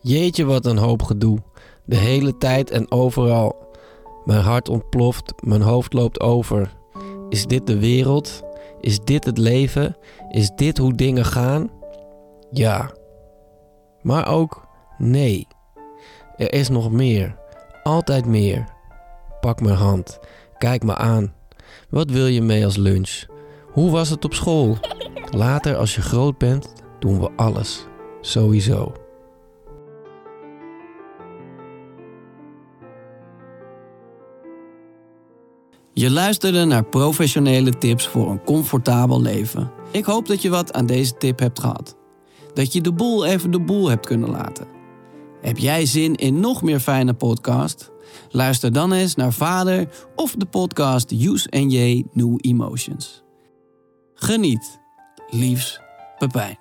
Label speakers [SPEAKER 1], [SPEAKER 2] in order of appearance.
[SPEAKER 1] Jeetje, wat een hoop gedoe. De hele tijd en overal. Mijn hart ontploft, mijn hoofd loopt over. Is dit de wereld? Is dit het leven? Is dit hoe dingen gaan? Ja. Maar ook nee. Er is nog meer. Altijd meer. Pak mijn hand. Kijk me aan. Wat wil je mee als lunch? Hoe was het op school? Later, als je groot bent, doen we alles. Sowieso.
[SPEAKER 2] Je luisterde naar professionele tips voor een comfortabel leven. Ik hoop dat je wat aan deze tip hebt gehad. Dat je de boel even de boel hebt kunnen laten. Heb jij zin in nog meer fijne podcast? Luister dan eens naar Vader of de podcast Use and J New Emotions. Geniet. Liefs, Pepijn.